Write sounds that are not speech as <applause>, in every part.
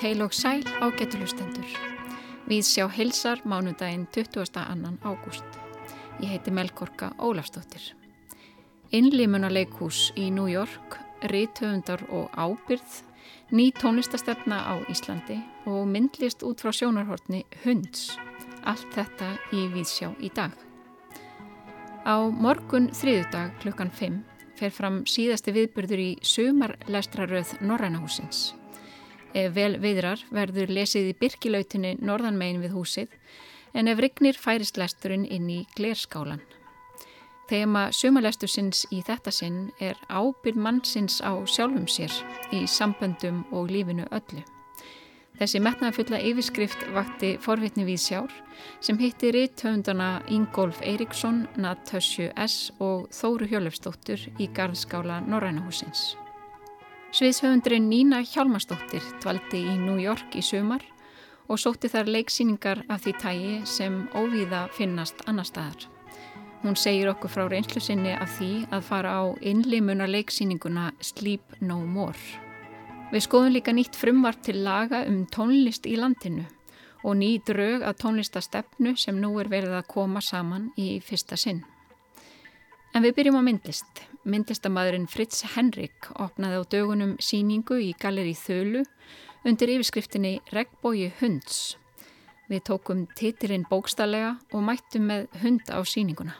Heil og sæl á getulustendur. Við sjá hilsar mánudaginn 22. ágúst. Ég heiti Melkorka Ólafstóttir. Innlimunarleikús í New York, rítöfundar og ábyrð, ný tónlistastefna á Íslandi og myndlist út frá sjónarhortni Hunds. Allt þetta í Víðsjá í dag. Á morgun þriðudag klukkan 5 fer fram síðasti viðbyrður í sumarlestraröð Norrænahúsins. Ef vel viðrar verður lesið í byrkilautinni norðanmegin við húsið en ef rignir færist lesturinn inn í glerskálan. Þema sumalestusins í þetta sinn er ábyrð mannsins á sjálfum sér í samböndum og lífinu öllu. Þessi metnaðfulla yfirskrift vakti forvitni við sjár sem hitti ríttöfundana Ingólf Eiríksson, Natasju S. og Þóru Hjölefsdóttur í Garðskála Norrænahúsins. Sviðshöfundurinn Nína Hjálmarsdóttir dvaldi í New York í sumar og sótti þar leiksýningar af því tægi sem óvíða finnast annar staðar. Hún segir okkur frá reynslu sinni af því að fara á innlimuna leiksýninguna Sleep No More. Við skoðum líka nýtt frumvart til laga um tónlist í landinu og ný drög að tónlistastefnu sem nú er verið að koma saman í fyrsta sinn. En við byrjum á myndlist. Myndlistamæðurinn Fritz Henrik opnaði á dögunum síningu í Galeri Þölu undir yfirskriftinni Regbói hunds. Við tókum titirinn bókstallega og mættum með hund á síninguna.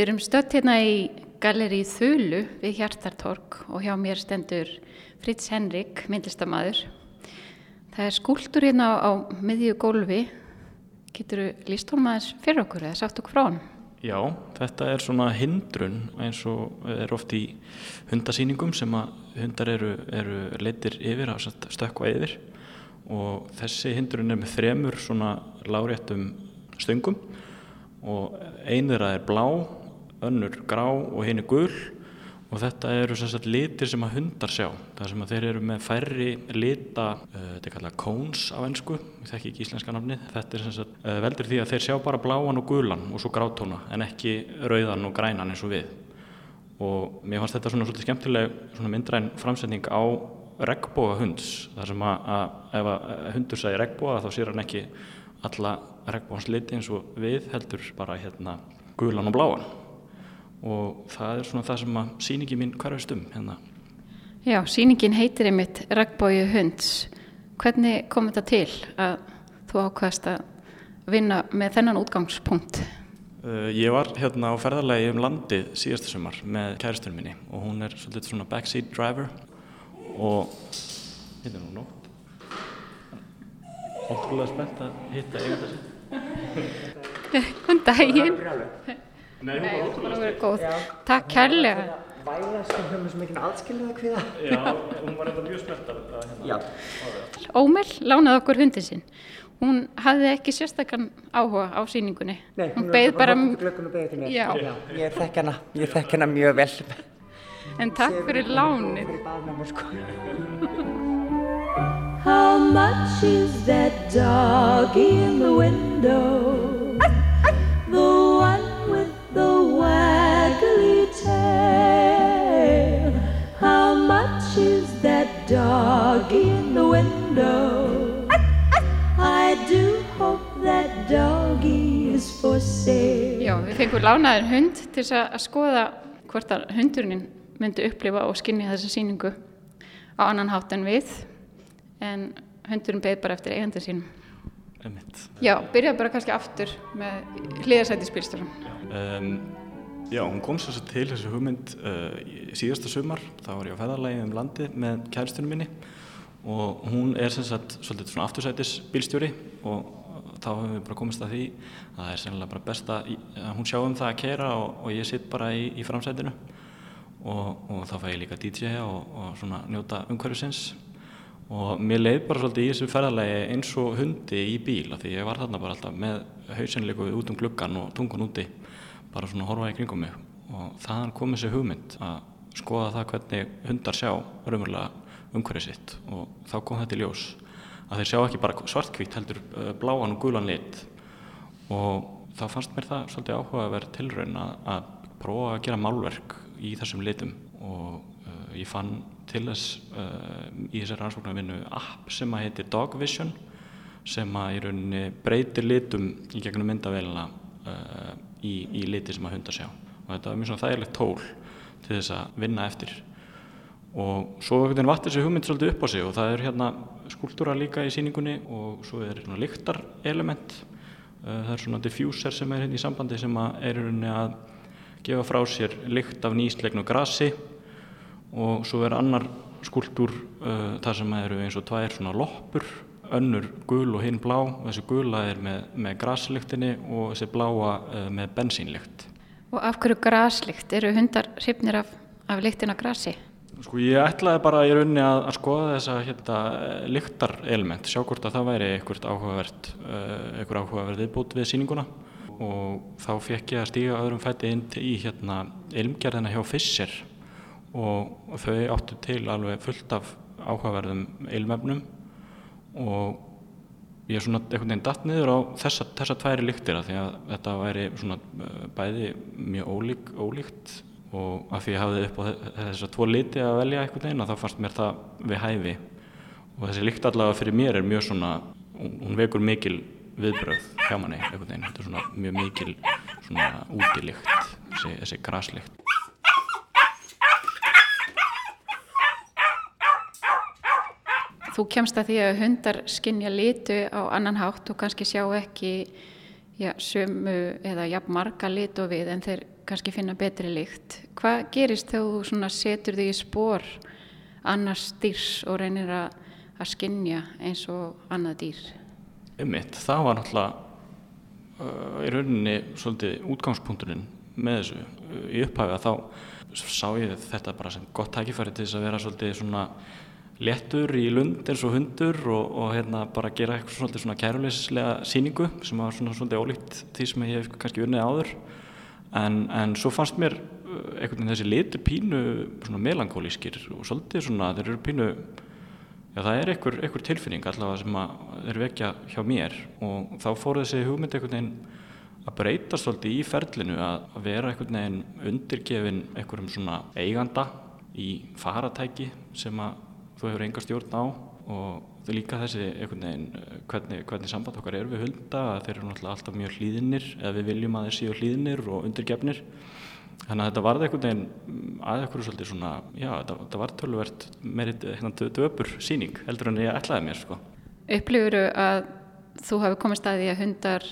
Við erum stött hérna í Galeri Þulu við Hjartartorg og hjá mér stendur Fritz Henrik, myndlistamæður. Það er skúltur hérna á, á miðju gólfi. Getur þú líst honum aðeins fyrir okkur eða sagt okkur frá hann? Já, þetta er svona hindrun eins og er oft í hundasýningum sem að hundar eru, eru leitir yfir stökka yfir og þessi hindrun er með þremur svona láréttum stöngum og einður að er blá önnur grá og hinn er gull og þetta eru sagt, litir sem að hundar sjá það sem að þeir eru með færri lita uh, þetta er kallað cones á ennsku ég þekki ekki íslenska nafni þetta er sagt, uh, veldur því að þeir sjá bara bláan og gullan og svo grátóna en ekki rauðan og grænan eins og við. Og mér fannst þetta svona svolítið skemmtileg svona myndræn framsetning á regnbóga hunds þar sem að, að ef að hundur segir regnbóga þá sér hann ekki alla regnbógans liti eins og við heldur bara hérna gulan og bláan og það er svona það sem að síningi mín hverjast um hérna. Já, síningin heitir einmitt Ragbói hunds. Hvernig kom þetta til að þú ákvæmst að vinna með þennan útgangspunkt? Uh, ég var hérna á ferðarlegi um landi síðastu sumar með kæristunum minni og hún er svolítið svona backseat driver og hérna er hún nótt. Ótrúlega spennt að hitta eiganda sér. Hvern <laughs> daginn? Nei, hún var ótrúlega góð. Takk kærlega. Væla sem höfum við svo mikinn aðskilnaða kviða. Já, hún var eitthvað mjög spennt að hérna. Ómel lánaði okkur hundin sinn. Hún hafði ekki sérstakann áhuga á síningunni. Nei, hún beigð bara... Hún beigð bara glöggum og beigði til mér. Já. Já. Ég þekk hana, ég þekk hana mjög vel. En takk fyrir lánið. Fyrir baðnámi, sko. How much is that dog in the window? Dog in the window? I do hope that doggy is for sale. Já, við fengum lánaður hund til að skoða hvort að hundurinn myndi upplifa og skinni þessa síningu á annan hátt en við en hundurinn beð bara eftir eigandi sínum. Einmitt. Já, byrjaði bara kannski aftur með hliðarsæti spilstjórum. Um, já, hún kom svo til þessu hugmynd uh, síðasta sumar, þá var ég á feðarlægi um landi með kæristunum minni og hún er sem sagt svolítið svona aftursætis bílstjóri og þá hefum við bara komist að því að það er sennilega bara best að hún sjá um það að kera og, og ég sitt bara í, í framsætinu. Og, og þá fæ ég líka DJ og, og svona njóta umhverfisins. Og mér leið bara svolítið í þessu ferðarlegi eins og hundi í bíl af því ég var þarna bara alltaf með hausinleiku út um gluggan og tungun úti bara svona horfa í kringum mig. Og þaðan kom þessi hugmynd að skoða það hvernig hundar sjá raunverulega umhverfið sitt og þá kom þetta í ljós að þeir sjá ekki bara svartkvítt heldur uh, bláan og gulan lit. Og þá fannst mér það svolítið áhugaverð tilraun að, að prófa að gera málverk í þessum litum og uh, ég fann til þess uh, í þessari rannsóknarvinnu app sem að heitir Dog Vision sem að í rauninni breytir litum í gegnum myndavélina uh, í, í liti sem að hundar sjá. Og þetta var mjög svona þægilegt tól til þess að vinna eftir og svo einhvern veginn vattir þessi hugmynd svolítið upp á sig og það er hérna skúltúra líka í síningunni og svo er svona lyktar element uh, það er svona diffuser sem er hérna í sambandi sem er rauninni að gefa frá sér lykt af nýstlegnu grasi og svo er annar skúltúr uh, þar sem eru eins og tvær svona loppur önnur gul og hinn blá og þessi gula er með, með graslyktinni og þessi bláa uh, með bensínlykt Og af hverju graslykt? Eru hundar hrifnir af, af lyktin af grasi? Sko ég ætlaði bara í rauninni að, að skoða þessa hérna, lyktar element, sjá hvort að það væri einhvert áhugavert, uh, einhver áhugaverð viðbútt við síninguna og þá fekk ég að stíga öðrum fætti inn í hérna ilmgerðina hjá Fisser og þau áttu til alveg fullt af áhugaverðum ilmefnum. Og ég er svona einhvern veginn datt niður á þessa, þessa tværi lyktir því að þetta væri svona uh, bæði mjög ólík, ólíkt og að því ég hafði upp á þessar tvo liti að velja veginn og þá fannst mér það við hæfi. Og þessi lykt allavega fyrir mér er mjög svona hún vekur mikil viðbröð hjá manni einhvern veginn, þetta er svona mjög mikil svona útilykt þessi, þessi graslykt. Þú kemst að því að hundar skinja litu á annan hátt og kannski sjá ekki já, sömu eða jafn marga litu við en þeir kannski finna betri lykt. Hvað gerist þegar þú setur því í spór annars dýrs og reynir að, að skinja eins og annað dýr? Ummitt, það var náttúrulega uh, í rauninni svolítið útgangspunkturinn með þessu. Uh, í upphæfi að þá sá ég þetta bara sem gott tækifæri til þess að vera svolítið svona léttur í lund eins og hundur og, og hérna bara gera eitthvað svolítið svona kæruleysislega síningu sem var svona svolítið ólíkt því sem ég hef kannski unnið áður. En, en svo fannst mér uh, einhvern veginn þessi litur pínu svona melankólískir og svolítið svona þeir eru pínu já það er einhver, einhver tilfinning allavega sem þeir vekja hjá mér. Og þá fór þessi hugmynd einhvern veginn að breyta svolítið í ferlinu að vera einhvern veginn undirgefin einhverjum svona eiganda í faratæki sem að þú hefur enga stjórn á og líka þessi veginn hvernig, hvernig samband okkar er við hulda þeir eru náttúrulega alltaf mjög hlýðinir eða við viljum að þeir séu hlýðinir og undirgefnir þannig að þetta varði einhvern veginn að eitthvað svolítið svona já þetta, þetta var tölvert meirið hérna döpur síning heldur en ég ætlaði mér sko. Upplifuru að þú hafi komið staði að hundar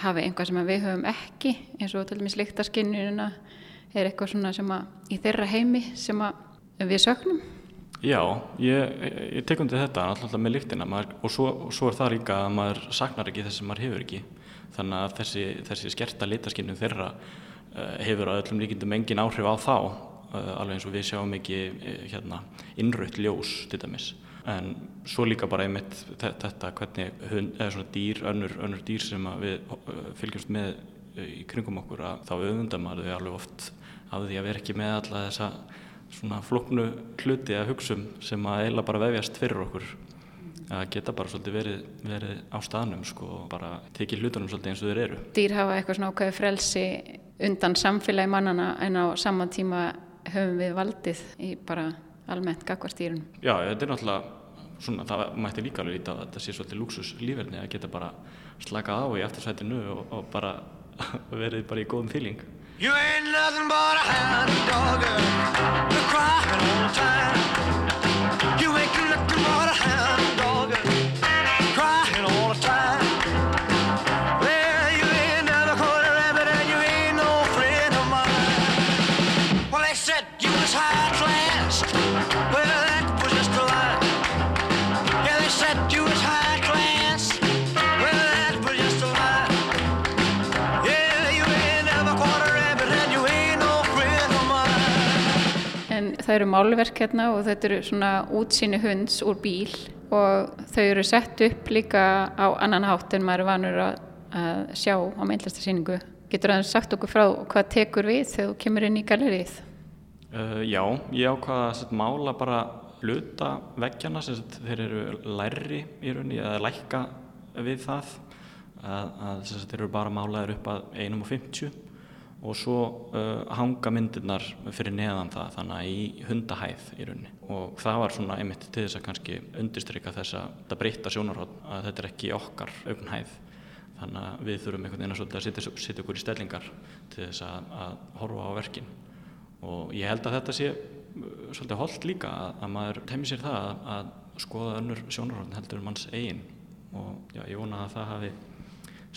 hafi einhvað sem við höfum ekki eins og til dæmis líktaskinnuna er eitthvað svona sem að í þeirra heimi sem að við söknum Já, ég, ég tek undir þetta alltaf með lyktina maður, og, svo, og svo er það líka að maður saknar ekki þess að maður hefur ekki. Þannig að þessi, þessi skerta litaskinnum þeirra uh, hefur að öllum líkindum engin áhrif á þá uh, alveg eins og við sjáum ekki uh, hérna, innröytt ljós til dæmis. En svo líka bara einmitt þetta hvernig hund, eða svona dýr, önnur, önnur dýr sem við fylgjumst með í kringum okkur að þá auðvundar maður þau alveg oft af því að vera ekki með alla þessa svona floknu hluti að hugsun sem að eiginlega bara vefjast fyrir okkur að geta bara svolítið verið, verið á staðnum sko og bara tekið hlutunum svolítið eins og þeir eru. Dýr hafa eitthvað svona ákveði frelsi undan samfélagi mannana en á saman tíma höfum við valdið í bara almennt gagvastýrun. Já, þetta er náttúrulega svona, það mætti líka alveg ít að þetta sé svolítið luxus lífverðni að geta bara slakað á í eftirsætinu og, og bara <laughs> verið bara í góðum fíling. You ain't nothing but a hound dog, you're crying all the time. You ain't nothing but a hound eru málverk hérna og þetta eru svona útsýni hunds úr bíl og þau eru sett upp líka á annan hátt en maður er vanur að, að sjá á myndlistarsýningu. Getur það sagt okkur frá hvað tekur við þegar þú kemur inn í gallerið? Uh, já, ég ákvaða að mála bara hluta veggjana sem þeir eru lærri í rauninni eða lækka við það að, að þeir eru bara málaðir upp að 1.50 og svo uh, hanga myndirnar fyrir neðan það þannig að í hundahæð í rauninni. Og það var svona einmitt til þess að kannski undirstryka þess að þetta breyta sjónarhótt að þetta er ekki okkar augnhæð þannig að við þurfum einhvern veginn að setja, setja okkur í stellingar til þess að, að horfa á verkin. Og ég held að þetta sé uh, svolítið holdt líka að, að maður temmi sér það að, að skoða önnur sjónarhótt heldur manns eigin. Og já, ég vona að það hafi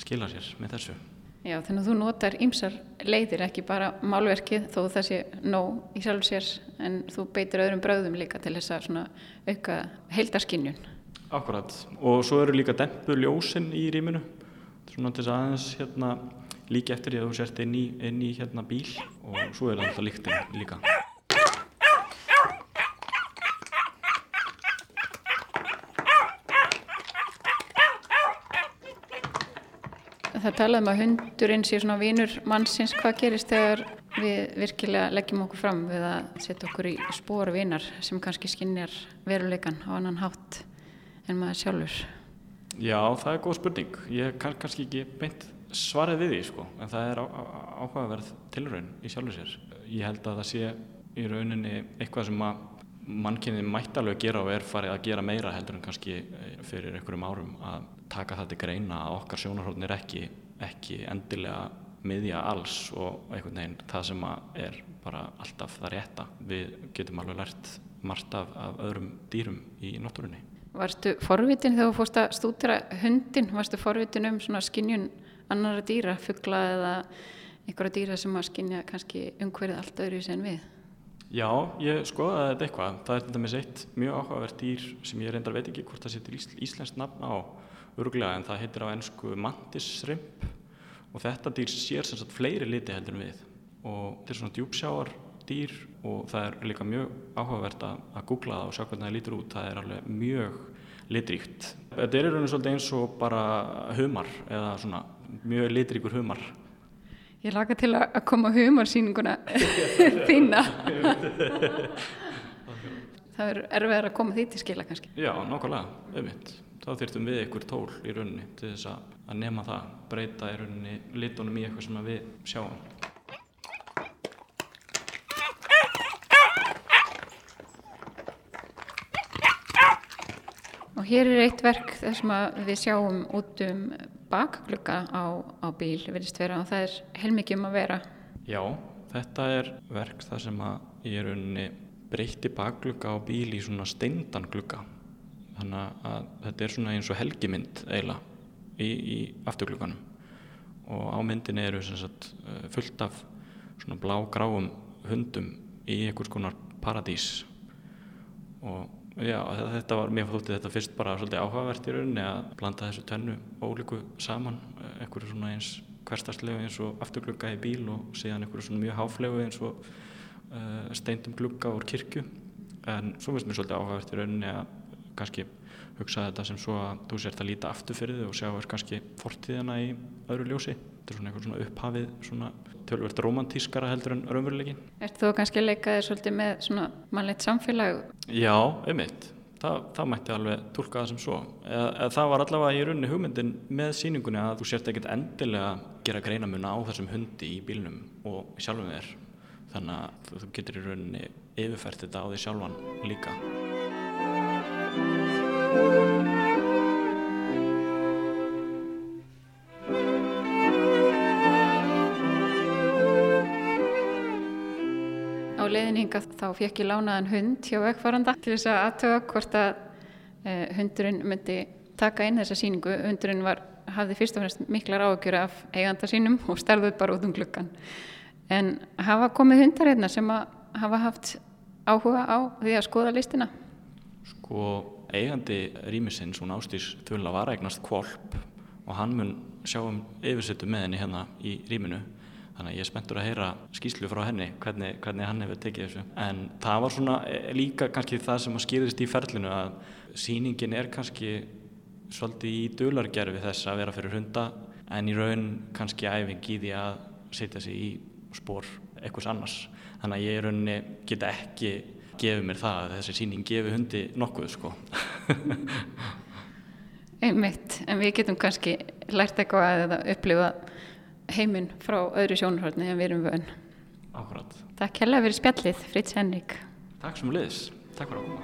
skilað sér með þessu Já, þannig að þú notar ýmsar leiðir, ekki bara málverkið þó það sé nóg í sjálf sér en þú beitir öðrum bröðum líka til þess að auka heildarskinnjun. Akkurat, og svo eru líka dempu ljósinn í rýminu, svona til þess aðeins hérna, líka eftir því að þú sért inn í, inn í hérna, bíl og svo er alltaf líktinn líka. Það talaðum að hundurinn sé svona vínur mannsins. Hvað gerist þegar við virkilega leggjum okkur fram við að setja okkur í spóru vínar sem kannski skinnjar veruleikan á annan hátt en maður sjálfur? Já, það er góð spurning. Ég kann kannski ekki beint svarið við því, sko, en það er áhugaverð tilraun í sjálfur sér. Ég held að það sé í rauninni eitthvað sem að mannkynni mættalög gera og er farið að gera meira heldur en kannski fyrir einhverjum árum að taka það til greina að okkar sjónarhóðin er ekki, ekki endilega miðja alls og einhvern veginn það sem er bara alltaf það rétta. Við getum alveg lært margt af, af öðrum dýrum í náttúrunni. Varstu forvitin þegar þú fórst að stúdira hundin? Varstu forvitin um svona skinnjun annara dýra, fuggla eða einhverja dýra sem að skinnja kannski umhverfið allt öðru sem við? Já, ég skoðaði þetta eitthvað. Það er þetta með seitt mjög áhugavert dýr sem ég reyndar veit ekki hvort það setur íslenskt nafn á öruglega en það heitir á ennsku mantis shrimp. Og þetta dýr sér sem sagt fleiri liti heldur en við. Og þetta er svona djúpsjáar dýr og það er líka mjög áhugavert að, að googla það og sjá hvernig það lítur út. Það er alveg mjög litríkt. Þetta er í rauninu svolítið eins og bara humar eða svona mjög litríkur humar. Ég laka til að koma humarsýninguna <laughs> þína. <laughs> Það er erfiðar að koma því til skila kannski. Já, nákvæmlega, auðvitað þá þurftum við ykkur tól í rauninni til þess að nema það, breyta í rauninni litunum í eitthvað sem við sjáum. Og hér er eitt verk þar sem við sjáum út um bakglugga á, á bíl, verðist vera, og það er heilmikið um að vera. Já, þetta er verk þar sem að ég rauninni breyti bakglugga á bíl í svona steindan glugga þannig að þetta er svona eins og helgimynd eiginlega í, í afturklukkanum og á myndinni eru sagt, eh, fullt af svona blá-gráum hundum í einhvers konar paradís. Og já, þetta var, mér þótti þetta fyrst bara svolítið áhugavert í rauninni að blanda þessu tennu ólíku saman eh, einhverju svona eins hverstarslegu eins og afturklukka í bíl og síðan einhverju svona mjög háflegu eins og uh, steindum klukka úr kirkju. En svo finnst mér svolítið áhugavert í rauninni að kannski hugsa þetta sem svo að þú sért að líta aftur fyrir þig og sjá er kannski fortíðina í öðru ljósi. Þetta er svona eitthvað svona upphafið svona tölvert romantískara heldur en raunveruleikin Er þú kannski að leika þig svolítið með svona mannleitt samfélag? Já, einmitt. Það, það mætti alveg tólka það sem svo. Eða, eða það var allavega í rauninni hugmyndin með síningunni að þú sért ekkert endilega gera greinamun á þessum hundi í bílnum og sjálfum þér. Þannig að þú getur í rauninni yfirfært þetta á því sjálfan líka Leiðninga þá fekk ég lánaðan hund hjá vegfaranda til þess að aðtöða hvort að uh, hundurinn myndi taka inn þessa síningu. Hundurinn var, hafði fyrst og fremst miklar áökjur af eiganda sínum og starðuð bara út um glukkan. En hafa komið hundar hérna sem að hafa haft áhuga á því að skoða listina? Sko eigandi rýmisins, hún ástýrs þulla var eignast kvolp og hann mun sjá um yfirsettu með henni hérna í rýminu. Þannig að ég er spenntur að heyra skýslu frá henni hvernig, hvernig hann hefur tekið þessu. En það var svona e, líka kannski það sem að skýrist í ferlinu að síningin er kannski svolítið í dölargerfi þess að vera fyrir hunda en í raun kannski æfing í því að setja sig í spór eitthvað annars. Þannig að ég í rauninni geta ekki gefið mér það að þessi síning gefi hundi nokkuð sko <laughs> Einmitt, en við getum kannski lært eitthvað að upplifa heiminn frá öðru sjónarhörni en við erum vön. Akkurat. Takk hérlega fyrir spjallið, Fritz Henrik. Takk sem liðis. Takk fyrir að koma.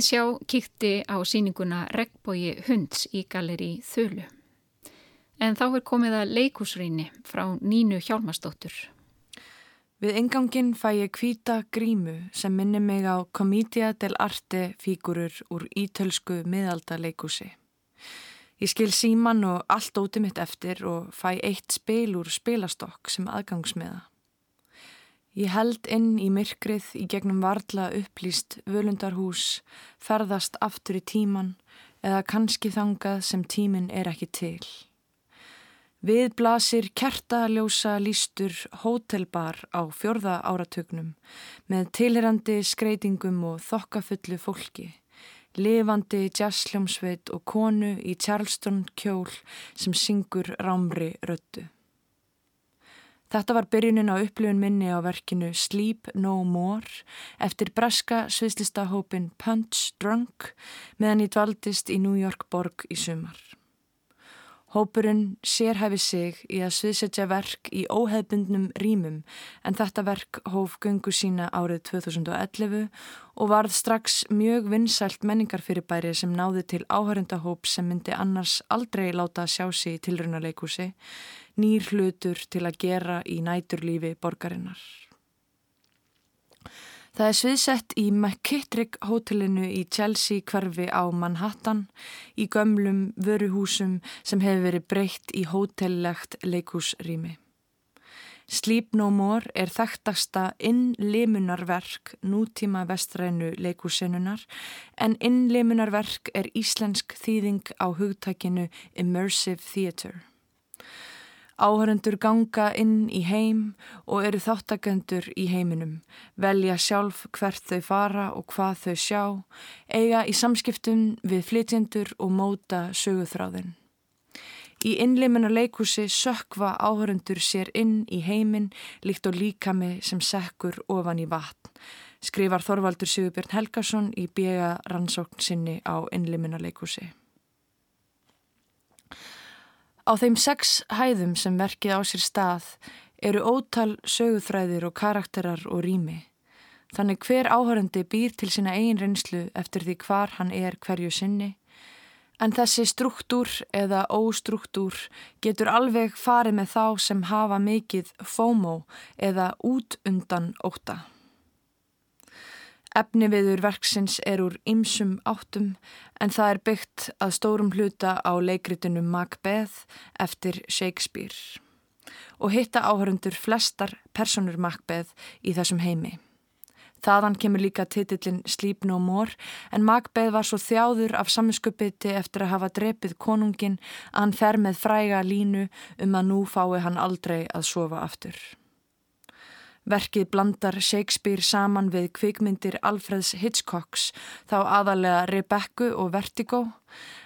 Viðsjá kíkti á síninguna Regnbói hunds í galeri Þölu. En þá er komið að leikusrýni frá Nínu Hjálmarsdóttur. Við engangin fæ ég kvíta grímu sem minni mig á Comedia del Arte fígurur úr ítölsku miðaldaleikusi. Ég skil síman og allt óti mitt eftir og fæ eitt spil úr spilastokk sem aðgangsmiða. Ég held inn í myrkrið í gegnum varla upplýst völundarhús, ferðast aftur í tíman eða kannski þangað sem tímin er ekki til. Við blasir kertaljósa lístur hótelbar á fjörða áratugnum með tilherandi skreitingum og þokkafullu fólki, lifandi jazzljómsveit og konu í Charleston kjól sem syngur rámri röttu. Þetta var byrjunin á upplifun minni á verkinu Sleep No More eftir breska sviðslistahópin Punch Drunk meðan ég dvaldist í New York borg í sumar. Hópurinn sérhæfi sig í að sviðsetja verk í óheðbundnum rýmum en þetta verk hóf gungu sína árið 2011 og varð strax mjög vinsælt menningarfyrirbæri sem náði til áhörendahóp sem myndi annars aldrei láta sjá sig í tilrunaleikusi, nýr hlutur til að gera í næturlífi borgarinnar. Það er sviðsett í McKittrick hótelinu í Chelsea hverfi á Manhattan í gömlum vöruhúsum sem hefur verið breytt í hótellegt leikúsrými. Sleep No More er þekktasta innlimunarverk nútíma vestrænu leikúsinunar en innlimunarverk er íslensk þýðing á hugtakinu Immersive Theatre. Áhörendur ganga inn í heim og eru þáttakendur í heiminum, velja sjálf hvert þau fara og hvað þau sjá, eiga í samskiptum við flytjendur og móta söguþráðin. Í innleimina leikúsi sökva áhörendur sér inn í heiminn líkt og líkami sem sekkur ofan í vatn, skrifar Þorvaldur Sigurbjörn Helgason í bjega rannsókn sinni á innleimina leikúsi. Á þeim sex hæðum sem verkið á sér stað eru ótal söguþræðir og karakterar og rými. Þannig hver áhörandi býr til sína eigin reynslu eftir því hvar hann er hverju sinni. En þessi struktúr eða óstruktúr getur alveg farið með þá sem hafa mikið FOMO eða út undan óta. Efni viður verksins er úr ymsum áttum en það er byggt að stórum hluta á leikritinu Macbeth eftir Shakespeare og hitta áhörundur flestar personur Macbeth í þessum heimi. Þaðan kemur líka titillin Sleep No More en Macbeth var svo þjáður af saminskupiti eftir að hafa drepið konungin að hann fer með fræga línu um að nú fái hann aldrei að sofa aftur. Verkið blandar Shakespeare saman við kvikmyndir Alfreds Hitchcocks, þá aðalega Rebecca og Vertigo,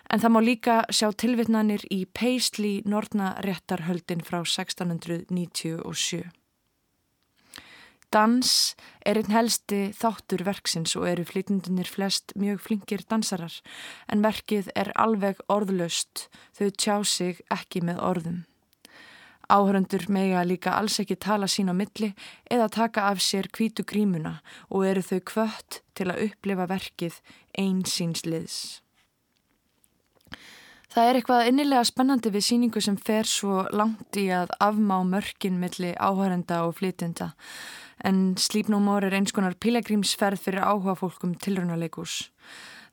en það má líka sjá tilvittnanir í Paisley Nortna réttarhöldin frá 1697. Dans er einn helsti þáttur verksins og eru flytjendunir flest mjög flinkir dansarar en verkið er alveg orðlöst, þau tjá sig ekki með orðum. Áhöröndur mega líka alls ekki tala sín á milli eða taka af sér kvítu grímuna og eru þau kvött til að upplifa verkið einsýns liðs. Það er eitthvað innilega spennandi við síningu sem fer svo langt í að afmá mörkin milli áhörenda og flytjenda en More er eins konar pilegrímsferð fyrir áhuga fólkum tilrunaleikús.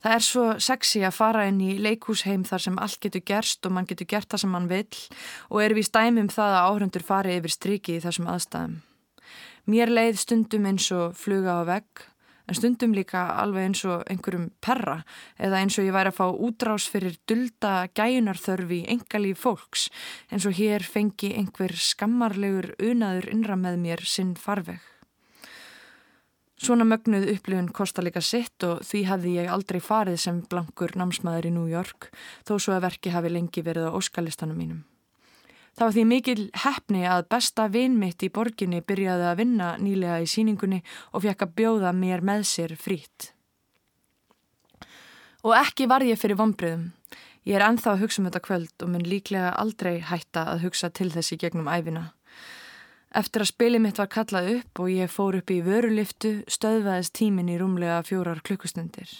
Það er svo sexy að fara inn í leikúsheim þar sem allt getur gerst og mann getur gert það sem mann vil og er við stæmum það að áhrendur fari yfir striki í þessum aðstæðum. Mér leið stundum eins og fluga á vegg en stundum líka alveg eins og einhverjum perra eða eins og ég væri að fá útrás fyrir dulda gæjunarþörfi engalíf fólks eins og hér fengi einhver skammarlegur unaður innra með mér sinn farveg. Svona mögnuð upplifun kostar líka sitt og því hefði ég aldrei farið sem blankur námsmaður í New York þó svo að verki hafi lengi verið á óskalistanum mínum. Það var því mikil hefni að besta vinmitt í borginni byrjaði að vinna nýlega í síningunni og fekk að bjóða mér með sér frít. Og ekki var ég fyrir vonbröðum. Ég er enþá að hugsa um þetta kvöld og mun líklega aldrei hætta að hugsa til þessi gegnum æfina. Eftir að spilið mitt var kallað upp og ég fór upp í vöruliftu stöðvaðist tímin í rúmlega fjórar klukkustundir.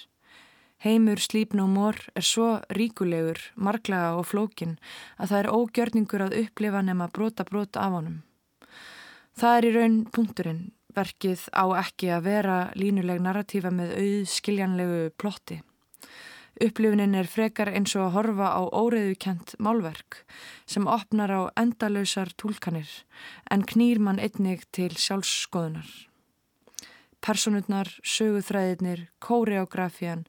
Heimur Sleep No More er svo ríkulegur, marglega og flókin að það er ógjörningur að upplifa nema brota brota af honum. Það er í raun punkturinn, verkið á ekki að vera línuleg narratífa með auð skiljanlegu plotti. Upplifunin er frekar eins og að horfa á óreðukent málverk sem opnar á endalösar tólkanir en knýr mann einnig til sjálfskoðunar. Personurnar, söguþræðirnir, kóreografían,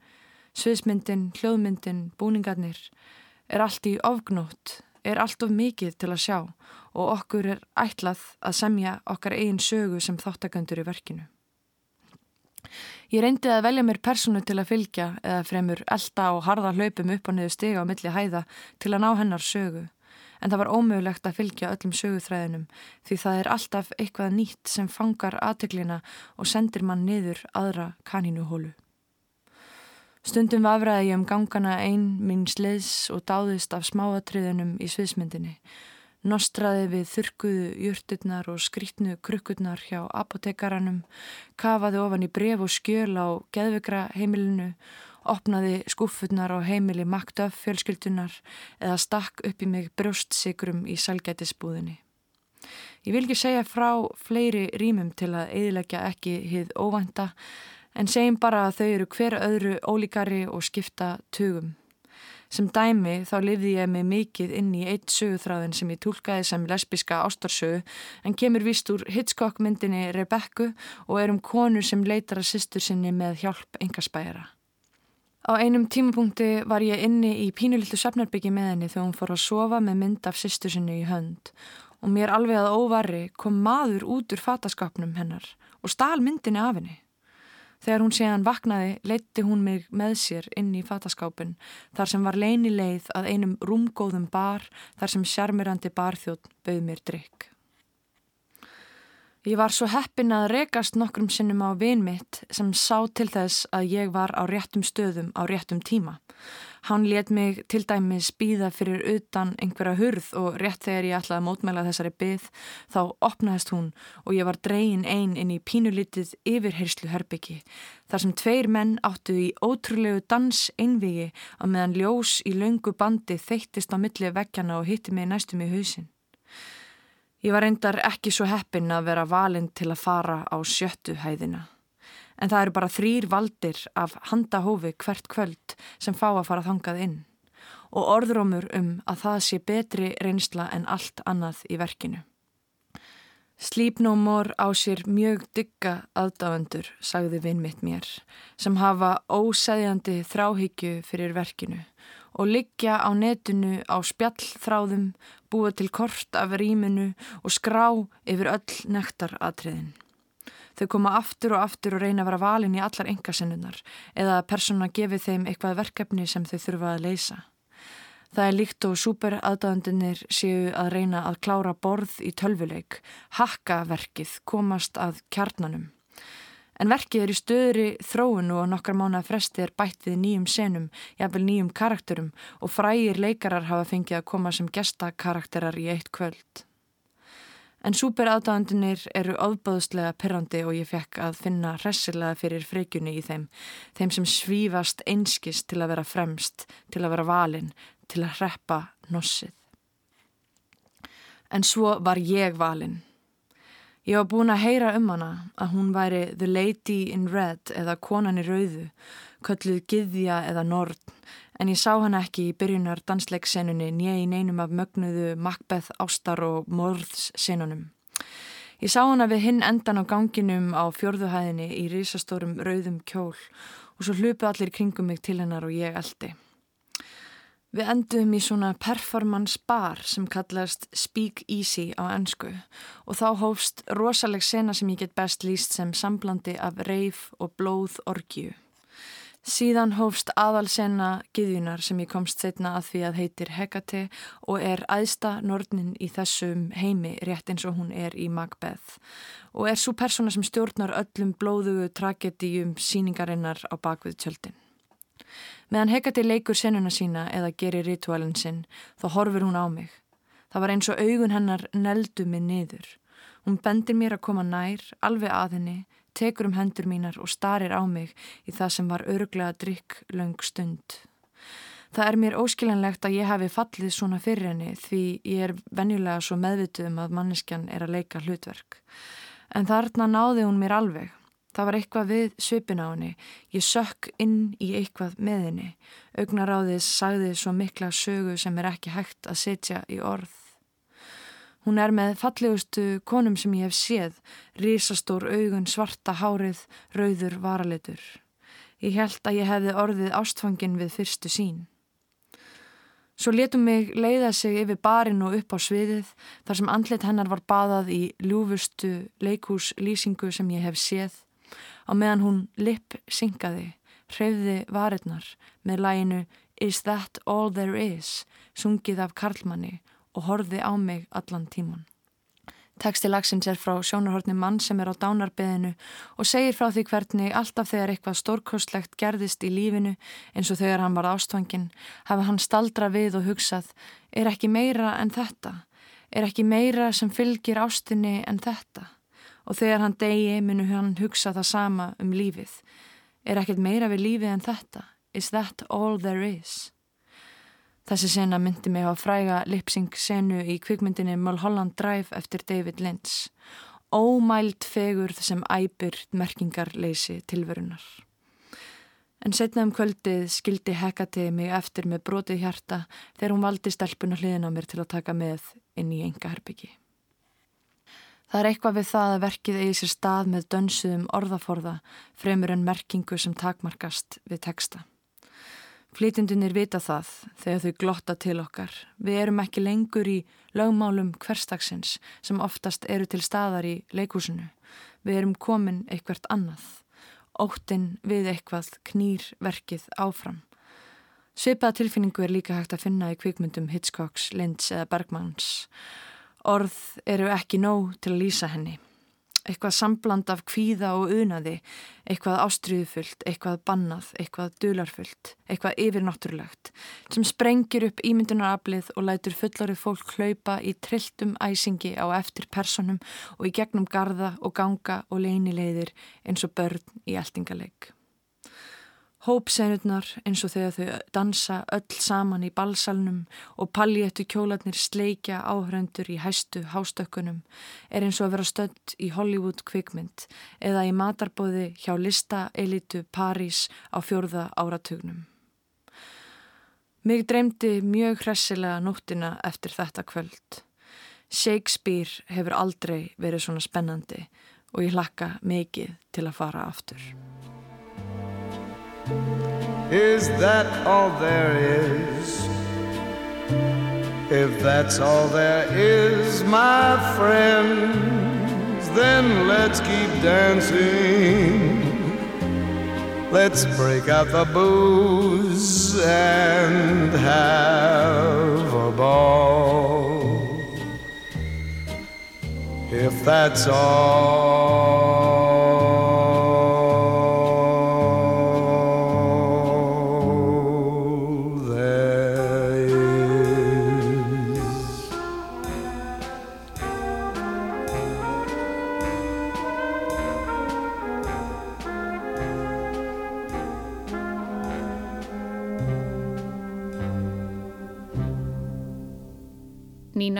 sviðsmyndin, hljóðmyndin, búningarnir er allt í ofgnótt, er allt of mikið til að sjá og okkur er ætlað að semja okkar eigin sögu sem þáttaköndur í verkinu. Ég reyndi að velja mér personu til að fylgja eða fremur elda og harða hlaupum upp og niður stiga á milli hæða til að ná hennar sögu. En það var ómögulegt að fylgja öllum söguþræðinum því það er alltaf eitthvað nýtt sem fangar aðteglina og sendir mann niður aðra kanínuhólu. Stundum vafraði ég um gangana einn minn sleiðs og dáðist af smáatriðunum í sviðsmyndinni Nostraði við þurkuðu júrturnar og skrítnu krukkurnar hjá apotekaranum, kafaði ofan í bref og skjöl á geðvikra heimilinu, opnaði skúffurnar á heimili maktöf fjölskyldunar eða stakk upp í mig brjóstsikrum í salgætisbúðinni. Ég vil ekki segja frá fleiri rýmum til að eðilegja ekki hið óvænta en segjum bara að þau eru hver öðru ólíkari og skipta tugum. Sem dæmi þá lifði ég með mikið inn í eitt söguþráðin sem ég tólkaði sem lesbiska ástarsögu en kemur vist úr Hitchcock myndinni Rebecca og er um konur sem leitar að sýstur sinni með hjálp engaspæjara. Á einum tímapunkti var ég inni í pínuliltu sefnarbyggi með henni þegar hún fór að sofa með mynd af sýstur sinni í hönd og mér alveg að óvarri kom maður út úr fataskapnum hennar og stál myndinni af henni. Þegar hún séðan vaknaði, leitti hún mig með sér inn í fataskápin þar sem var leini leið að einum rúmgóðum bar þar sem sjarmirandi barþjótt bauð mér drikk. Ég var svo heppin að rekast nokkrum sinnum á vin mitt sem sá til þess að ég var á réttum stöðum á réttum tíma. Hann let mig til dæmis býða fyrir utan einhverja hurð og rétt þegar ég ætlaði að mótmæla þessari byð þá opnaðist hún og ég var dreyin einn inn í pínulitið yfirherslu herbyggi þar sem tveir menn áttu í ótrúlegu dans einvigi að meðan ljós í laungu bandi þeittist á milli vekkjana og hitti mig næstum í hausin. Ég var reyndar ekki svo heppin að vera valinn til að fara á sjöttu hæðina. En það eru bara þrýr valdir af handahófi hvert kvöld sem fá að fara þangað inn. Og orðrómur um að það sé betri reynsla en allt annað í verkinu. More á sér mjög dygga aðdáendur, sagði vinn mitt mér, sem hafa ósæðjandi þráhyggju fyrir verkinu og liggja á netinu á spjallþráðum, búa til kort af rýminu og skrá yfir öll nektar atriðin. Þau koma aftur og aftur og reyna að vera valin í allar engasennunar eða að persóna gefi þeim eitthvað verkefni sem þau þurfa að leysa. Það er líkt og súperaðdæðandunir séu að reyna að klára borð í tölvuleik, hakka verkið, komast að kjarnanum. En verkið er í stöðri þróun og nokkar mánu að fresti er bætt við nýjum senum, jafnvel nýjum karakterum og frægir leikarar hafa fengið að koma sem gestakarakterar í eitt kvöld. En súperaðdáðandunir eru ofbáðslega perrandi og ég fekk að finna hressilega fyrir frekjunni í þeim. Þeim sem svífast einskist til að vera fremst, til að vera valin, til að hreppa nossið. En svo var ég valin. Ég var búin að heyra um hana að hún væri The Lady in Red eða Konan í Rauðu, kölluð Githja eða Nord en ég sá hann ekki í byrjunar dansleiksenunni nýja í neinum af mögnuðu Macbeth ástar og morðssenunum. Ég sá hana við hinn endan á ganginum á fjörðuhæðinni í risastórum rauðum kjól og svo hlupu allir kringum mig til hennar og ég eldi. Við endum í svona performance bar sem kallast Speak Easy á ennsku og þá hófst rosaleg sena sem ég get best líst sem samblandi af reif og blóð orgju. Síðan hófst aðalsenna giðjunar sem ég komst setna að því að heitir Hekate og er æðsta nornin í þessum heimi rétt eins og hún er í Macbeth og er svo persóna sem stjórnar öllum blóðugu tragedíum síningarinnar á bakvið tjöldin. Meðan Hekate leikur senuna sína eða gerir ritualin sinn þá horfur hún á mig. Það var eins og augun hennar neldu mig niður. Hún bendir mér að koma nær, alveg að henni, tekur um hendur mínar og starir á mig í það sem var örglega drikk löng stund. Það er mér óskiljanlegt að ég hefi fallið svona fyrir henni því ég er venjulega svo meðvituð um að manneskjan er að leika hlutverk. En þarna náði hún mér alveg. Það var eitthvað við svipin á henni. Ég sökk inn í eitthvað með henni. Augnaráðis sagði svo mikla sögu sem er ekki hægt að setja í orð. Hún er með fallegustu konum sem ég hef séð, risastór augun, svarta hárið, rauður varalitur. Ég held að ég hefði orðið ástfangin við fyrstu sín. Svo letum mig leiða sig yfir barinn og upp á sviðið þar sem andlit hennar var baðað í ljúfustu leikúslýsingu sem ég hef séð á meðan hún lipp syngaði, hreyfði varirnar með læginu Is that all there is, sungið af Karlmanni og horfi á mig allan tíman. Teksti lagsins er frá sjónarhortni mann sem er á dánarbeðinu og segir frá því hvernig alltaf þegar eitthvað stórkostlegt gerðist í lífinu eins og þegar hann var ástfangin hafa hann staldra við og hugsað er ekki meira en þetta, er ekki meira sem fylgir ástinni en þetta og þegar hann degi munu hann hugsa það sama um lífið, er ekkert meira við lífið en þetta, is that all there is? Þessi sena myndi mig á fræga lipsing senu í kvikmyndinni Mulholland Drive eftir David Lynch. Ómælt fegurð sem æpir merkingarleysi tilverunar. En setna um kvöldið skildi Hekati mig eftir með brotið hjarta þegar hún valdi stelpuna hliðin á mér til að taka með inn í enga herbyggi. Það er eitthvað við það að verkið eigi sér stað með dönsuðum orðaforða fremur en merkingu sem takmarkast við teksta. Flytjendunir vita það þegar þau glotta til okkar. Við erum ekki lengur í lögmálum hverstagsins sem oftast eru til staðar í leikúsinu. Við erum komin eitthvert annað. Óttinn við eitthvað knýr verkið áfram. Sveipaða tilfinningu er líka hægt að finna í kvikmyndum Hitchcocks, Lynch eða Bergmans. Orð eru ekki nóg til að lýsa henni eitthvað sambland af kvíða og unaði, eitthvað ástriðufullt, eitthvað bannað, eitthvað dularfullt, eitthvað yfirnáttúrulegt, sem sprengir upp ímyndunaraflið og lætur fullorið fólk hlaupa í trilltum æsingi á eftir personum og í gegnum garda og ganga og leinilegðir eins og börn í eltingaleik. Hópseinurnar eins og þegar þau dansa öll saman í balsalnum og paljettu kjólarnir sleikja áhrendur í hæstu hástökkunum er eins og að vera stönd í Hollywood kvikmynd eða í matarbóði hjá listaelitu París á fjórða áratugnum. Mig dreymdi mjög hressilega nóttina eftir þetta kvöld. Shakespeare hefur aldrei verið svona spennandi og ég hlakka mikið til að fara aftur. Is that all there is? If that's all there is, my friends, then let's keep dancing Let's break out the booze and have a ball. If that's all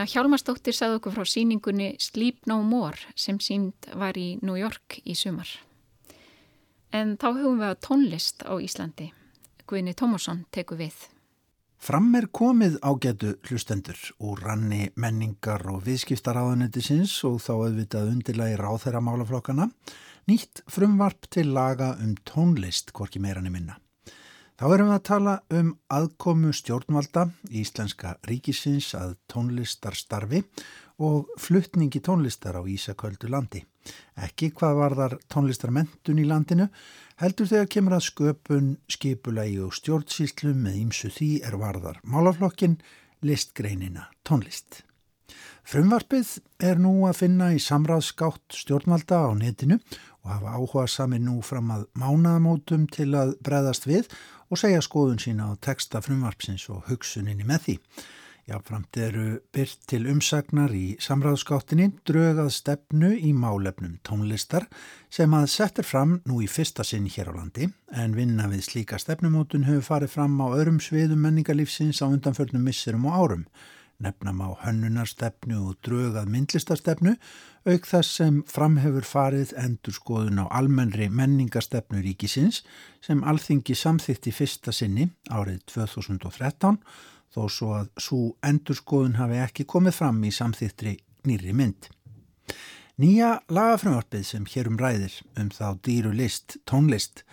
Nína Hjálmarsdóttir sagði okkur frá síningunni Sleep No More sem sínd var í New York í sumar. En þá höfum við að tónlist á Íslandi. Guðni Tómasson tekur við. Fram er komið ágætu hlustendur úr ranni menningar og viðskiptaráðanetisins og þá auðvitað undirlagi ráþæra málaflokkana nýtt frumvarp til laga um tónlist, hvorki meirann í minna. Þá erum við að tala um aðkomu stjórnvalda í Íslenska ríkisins að tónlistarstarfi og fluttningi tónlistar á Ísaköldu landi. Ekki hvað varðar tónlistarmentun í landinu, heldur þegar kemur að sköpun, skipulagi og stjórnsýslu með ímsu því er varðar málaflokkin, listgreinina, tónlist. Frumvarpið er nú að finna í samráðskátt stjórnvalda á netinu og hafa áhuga sami nú fram að mánaðamótum til að breðast við og segja skoðun sína á texta frumvarpsins og hugsuninni með því. Jáfnframt eru byrt til umsagnar í samráðskáttinni drögað stefnu í málefnum tónlistar sem að settir fram nú í fyrsta sinn hér á landi en vinna við slíka stefnumótun hefur farið fram á örum sviðum menningarlífsins á undanförnum misserum og árum. Nefnam á hönnunarstefnu og drögað myndlistarstefnu auk þess sem framhefur farið endur skoðun á almennri menningarstefnu ríkisins sem alþingi samþýtti fyrsta sinni árið 2013 þó svo að svo endurskoðun hafi ekki komið fram í samþýttri nýri mynd. Nýja lagafrumvarpið sem hér um ræðir um þá dýru list, tónlist,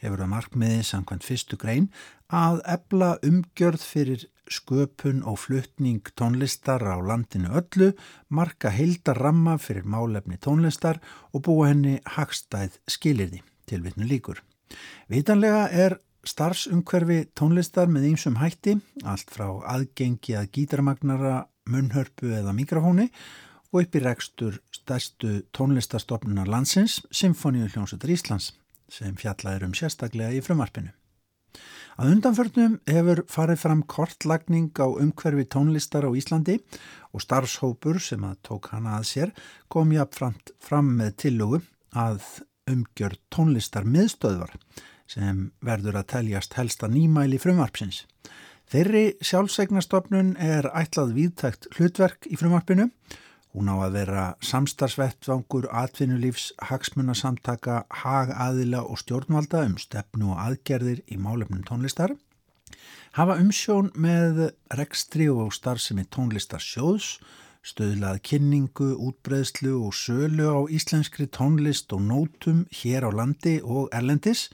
hefur að markmiði samkvæmt fyrstu grein að ebla umgjörð fyrir sköpun og fluttning tónlistar á landinu öllu, marka heildarramma fyrir málefni tónlistar og búa henni hagstæð skilirði til vitnu líkur. Vitanlega er starfsumhverfi tónlistar með einsum hætti, allt frá aðgengi að gítarmagnara, munnhörpu eða mikrofóni og upp í rekstur stærstu tónlistastofnunar landsins, Symfóníu hljómsveitar Íslands, sem fjallaður um sérstaklega í frumarpinu. Að undanförnum hefur farið fram kortlagning á umhverfi tónlistar á Íslandi og starfshópur sem að tók hana að sér kom jáfnframt fram með tillögu að umgjörð tónlistar miðstöðvar sem verður að teljast helsta nýmæli frumvarpsins. Þeirri sjálfsegnastofnun er ætlað viðtækt hlutverk í frumvarpinu. Hún á að vera samstarfsvettvangur, atvinnulífs, hagsmunasamtaka, hagaðila og stjórnvalda um stefnu og aðgerðir í málefnum tónlistar. Hafa umsjón með rekstri og starfsemi tónlistarsjóðs, stöðlað kynningu, útbreðslu og sölu á íslenskri tónlist og nótum hér á landi og erlendis,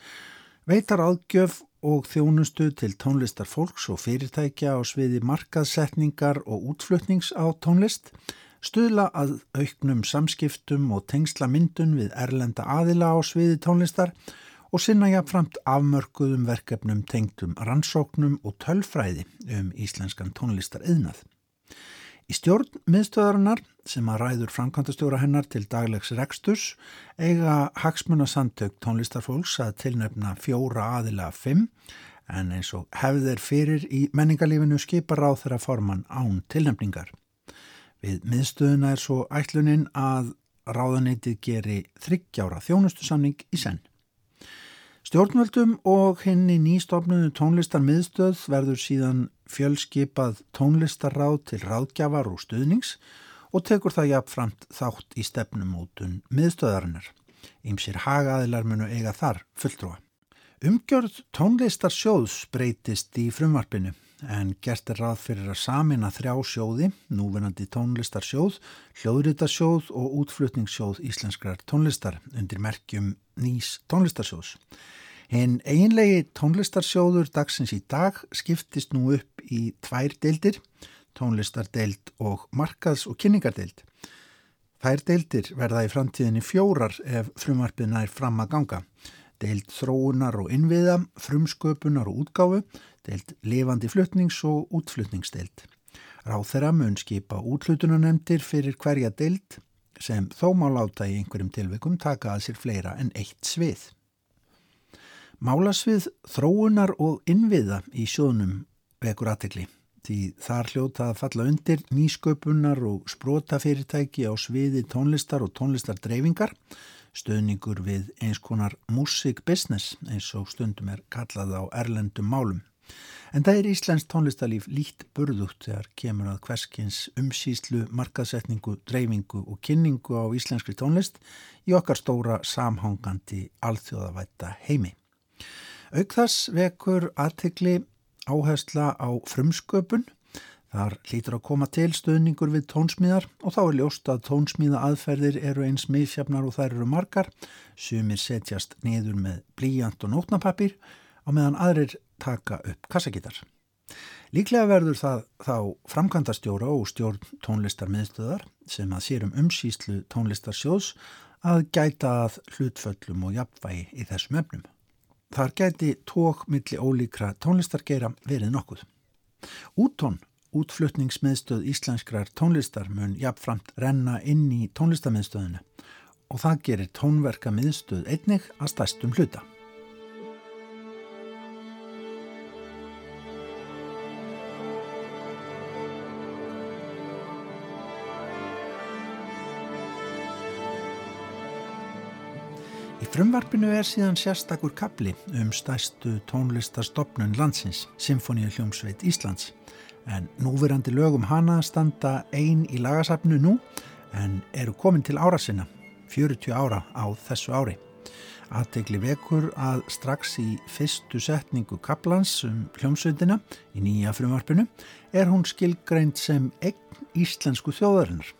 veitar aðgjöf og þjónustu til tónlistar fólks og fyrirtækja á sviði markaðsetningar og útflutnings á tónlist, stuðla að auknum samskiptum og tengsla myndun við erlenda aðila á sviði tónlistar og sinna jáfnframt afmörkuðum verkefnum tengdum rannsóknum og tölfræði um íslenskan tónlistar yðnað. Í stjórn miðstöðarinnar sem að ræður framkvæmtastjóra hennar til daglegs reksturs eiga hagsmunasandtök tónlistarfólks að tilnefna fjóra aðila af fimm en eins og hefðir fyrir í menningarlífinu skipar á þeirra forman án tilnefningar. Við miðstöðuna er svo ætlunin að ráðaneytið geri þryggjára þjónustusamning í senn. Stjórnvöldum og henni nýstofnunu tónlistar miðstöð verður síðan fjölskipað tónlistarráð til ráðgjafar og stuðnings og tekur það jafnframt þátt í stefnumótun miðstöðarinnar. Ímsir hagaðilar munu eiga þar fulltrúa. Umgjörð tónlistarsjóðs breytist í frumvarpinu en gert er ráð fyrir að samina þrjá sjóði, núvenandi tónlistarsjóð, hljóðritarsjóð og útflutningssjóð íslenskrar tónlistar undir merkjum nýs tónlistarsjóðs. En eiginlegi tónlistarsjóður dagsins í dag skiptist nú upp í tvær deildir, tónlistardeild og markaðs- og kynningardeild. Þær deildir verða í framtíðinni fjórar ef frumarpið nær fram að ganga. deild þróunar og innviða, frumsköpunar og útgáfu, deild lifandi flutnings og útflutningsdeild. Ráð þeirra mun skipa útlutunanemndir fyrir hverja deild sem þó má láta í einhverjum tilvikum taka að sér fleira en eitt svið. Málasvið þróunar og innviða í sjónum vekur aðtegli því þar hljóta að falla undir nýsköpunar og sprota fyrirtæki á sviði tónlistar og tónlistardreyfingar, stöðningur við eins konar music business eins og stundum er kallað á erlendum málum. En það er Íslands tónlistarlíf líkt burðugt þegar kemur að hverskins umsýslu, markaðsetningu, dreifingu og kynningu á íslenskri tónlist í okkar stóra samhangandi alþjóðavætta heimi. Aukþas vekur aðtegli áhersla á frumsköpun. Þar hlýtur að koma til stöðningur við tónsmíðar og þá er ljóst að tónsmíða aðferðir eru eins miðfjafnar og þær eru margar. Sumir setjast niður með blíjant og nótnapapir á meðan aðrir taka upp kassagítar. Líklega verður það þá framkvæmdastjóra og stjórn tónlistar miðstöðar sem að sérum umsýslu tónlistarsjós að gæta að hlutföllum og jafnvægi í þessum öfnum. Þar gæti tók milli ólíkra tónlistargeira verið nokkuð. Úttón, útflutningsmiðstöð íslenskrar tónlistar mun jafnframt renna inn í tónlistarmiðstöðinu og það gerir tónverka miðstöð einnig að stæstum hluta. Frumvarpinu er síðan sérstakur kapli um stæstu tónlistastofnun landsins, Symfóníu hljómsveit Íslands. En núverandi lögum hana standa ein í lagasafnu nú en eru komin til ára sinna, 40 ára á þessu ári. Aðtegli vekur að strax í fyrstu setningu kaplans um hljómsveitina í nýja frumvarpinu er hún skilgreint sem eign íslensku þjóðarinnar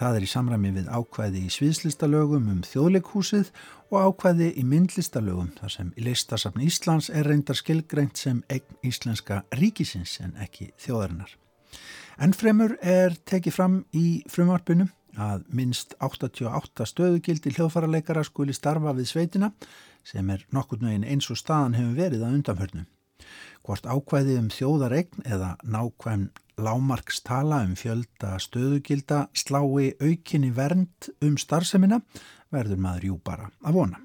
það er í samræmi við ákvæði í sviðslistalögum um þjóðleikhúsið og ákvæði í myndlistalögum þar sem í listasafn Íslands er reyndar skilgreint sem eign íslenska ríkisins en ekki þjóðarinnar. Ennfremur er tekið fram í frumvarpinu að minnst 88 stöðugildi hljóðfaraleikara skuli starfa við sveitina sem er nokkur nögin eins og staðan hefur verið að undanförnu. Hvort ákvæði um þjóðaregn eða nákvæm lámarkstala um fjölda stöðugilda slái aukinni vernd um starfsemina verður maður jú bara að vona.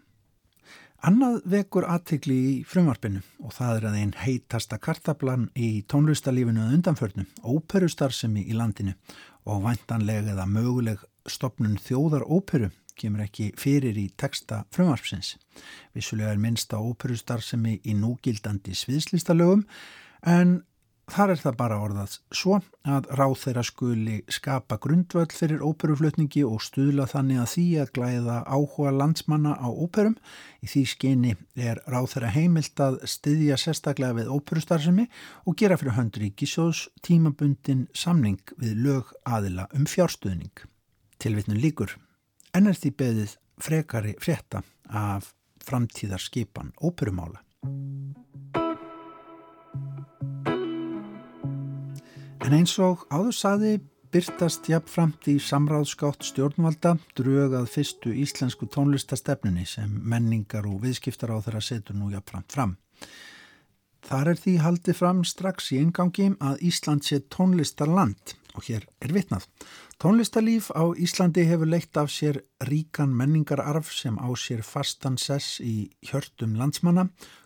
Annað vekur aðtikli í frumvarpinu og það er að einn heitasta kartablan í tónlistalífinu að undanförnu, óperustarfsemi í landinu og vantanlega eða möguleg stopnun þjóðar óperu kemur ekki fyrir í texta frumvarpsins. Vissulega er minnsta óperustarfsemi í núgildandi sviðslistalögum en Þar er það bara orðað svo að ráð þeirra skuli skapa grundvöld fyrir óperuflutningi og stuðla þannig að því að glæða áhuga landsmanna á óperum. Í því skyni er ráð þeirra heimilt að styðja sérstaklega við óperustarfsemi og gera fyrir gísjós tímabundin samning við lög aðila um fjárstuðning. Tilvittnum líkur. En er því beðið frekari frétta af framtíðarskipan óperumála. En eins og áður saði byrtast jafnframt í samráðskátt stjórnvalda drög að fyrstu íslensku tónlistastefnunni sem menningar og viðskiptar á þeirra setur nú jafnframt fram. Þar er því haldið fram strax í engangi að Ísland sé tónlistarland og hér er vitnað. Tónlistarlíf á Íslandi hefur leitt af sér ríkan menningararf sem á sér fastan sess í hjörtum landsmanna,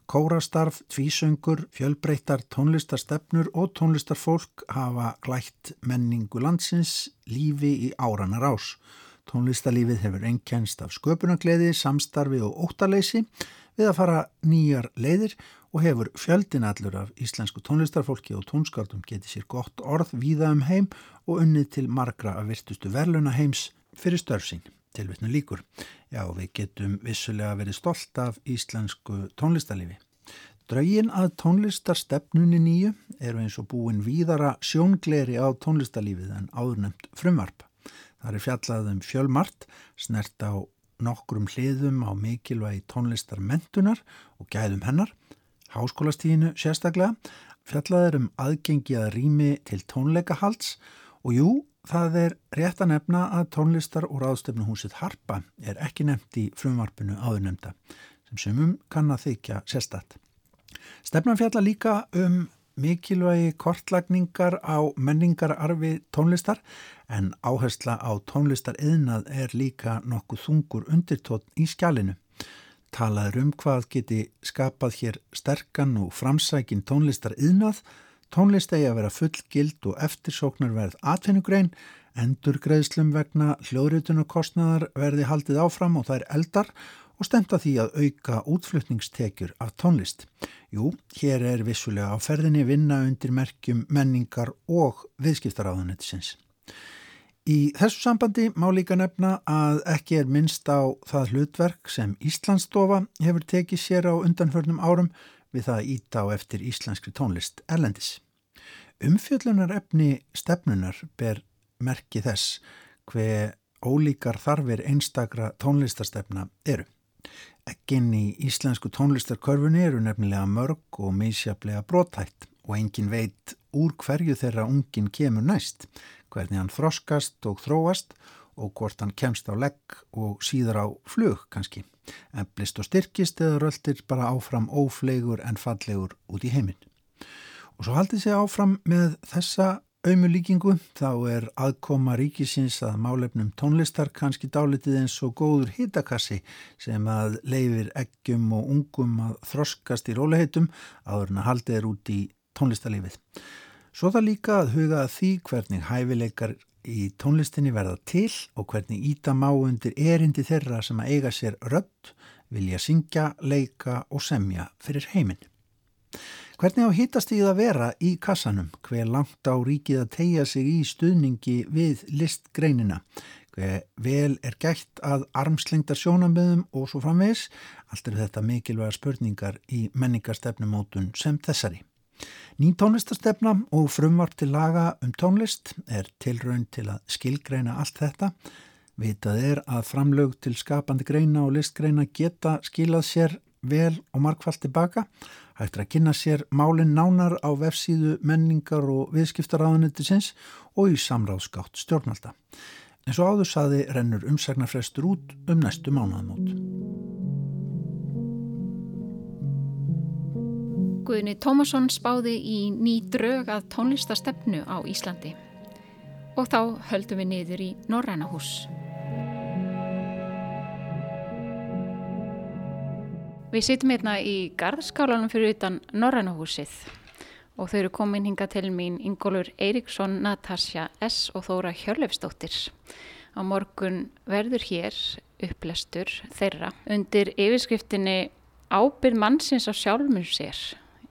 kórastarf, tvísöngur, fjölbreyttar tónlistarstefnur og tónlistarfólk hafa glætt menningu landsins lífi í áranar ás. Tónlistarlífið hefur ennkjænst af sköpunagleiði, samstarfi og óttaleysi við að fara nýjar leiðir og hefur fjöldin allur af íslensku tónlistarfólki og tónskáldum getið sér gott orð víða um heim og unnið til margra af virtustu verluna heims fyrir störfsín. Tilvittnu líkur. Já, við getum vissulega verið stolt af íslensku tónlistarlifi. Draugin að tónlistarstefnunni nýju eru eins og búin víðara sjóngleri á tónlistarlífið en áðurnemt frumvarp. Það er fjallað um fjölmart, snert á nokkrum hliðum á mikilvægi tónlistarmentunar og gæðum hennar háskólastíðinu sérstaklega, fjallaður um aðgengi að rými til tónleikahalds og jú, það er rétt að nefna að tónlistar og ráðstöfnuhúsið Harpa er ekki nefnt í frumvarpinu áður nefnda. sem sumum kann að þykja sérstatt. Stefnan fjalla líka um mikilvægi kortlagningar á menningararfi tónlistar en áhersla á tónlistar yðnað er líka nokkuð þungur undirtótt í skjálinu. Talaður um hvað geti skapað hér sterkan og framsækin tónlistar yðnað, tónlist eigi að vera fullgild og eftirsóknarverð atvinnugrein, endur greiðslum vegna hljóðritunarkostnaðar verði haldið áfram og það er eldar og stemta því að auka útflutningstekjur af tónlist. Jú, hér er vissulega á ferðinni vinna undir merkjum menningar og viðskiptaráðanetisins. Í þessu sambandi má líka nefna að ekki er minnst á það hlutverk sem Íslandsstofa hefur tekið sér á undanförnum árum við það að íta á eftir íslenskri tónlist erlendis. Umfjöllunar efni stefnunar ber merki þess hver ólíkar þarfir einstakra tónlistarstefna eru. Ekkin í íslensku tónlistarkörfunni eru nefnilega mörg og meðsjaplega brotætt og engin veit úr hverju þeirra ungin kemur næst, hvernig hann þroskast og þróast og hvort hann kemst á legg og síðar á flug kannski. Eblist og styrkist eða röldir bara áfram óflegur en fallegur út í heiminn. Og svo haldið sér áfram með þessa Aumulíkingu þá er aðkoma ríkisins að málefnum tónlistar kannski dálitið eins og góður hitakassi sem að leifir eggjum og ungum að þroskast í róliheitum áður en að haldið er út í tónlistarlífið. Svo það líka að huga að því hvernig hæfileikar í tónlistinni verða til og hvernig íta má undir erindi þeirra sem að eiga sér rödd, vilja syngja, leika og semja fyrir heiminn. Hvernig á hittast því að vera í kassanum? Hver langt á ríkið að tegja sig í stuðningi við listgreinina? Hver vel er gætt að armslengtar sjónamöðum og svo framvegs? Allt eru þetta mikilvæga spurningar í menningarstefnumótun sem þessari. Ný tónlistastefna og frumvart til laga um tónlist er tilraun til að skilgreina allt þetta. Vitað er að framlög til skapandi greina og listgreina geta skilað sér vel og markvallt tilbaka. Hægt er að kynna sér málinn nánar á vefsíðu menningar og viðskiptaráðanetisins og í samráðskátt stjórnvalda. En svo áður saði rennur umsagnarfrestur út um næstu mánuðamót. Guðni Tómasson spáði í ný drög að tónlistastefnu á Íslandi og þá höldum við niður í Norrænahús. Við sittum hérna í garðskálanum fyrir utan Norrænahúsið og þau eru komin hinga til mín Ingólfur Eiríksson, Natasja S. og Þóra Hjörlefsdóttir. Á morgun verður hér upplestur þeirra undir yfirskriftinni Ábyrð mannsins á sjálfum sér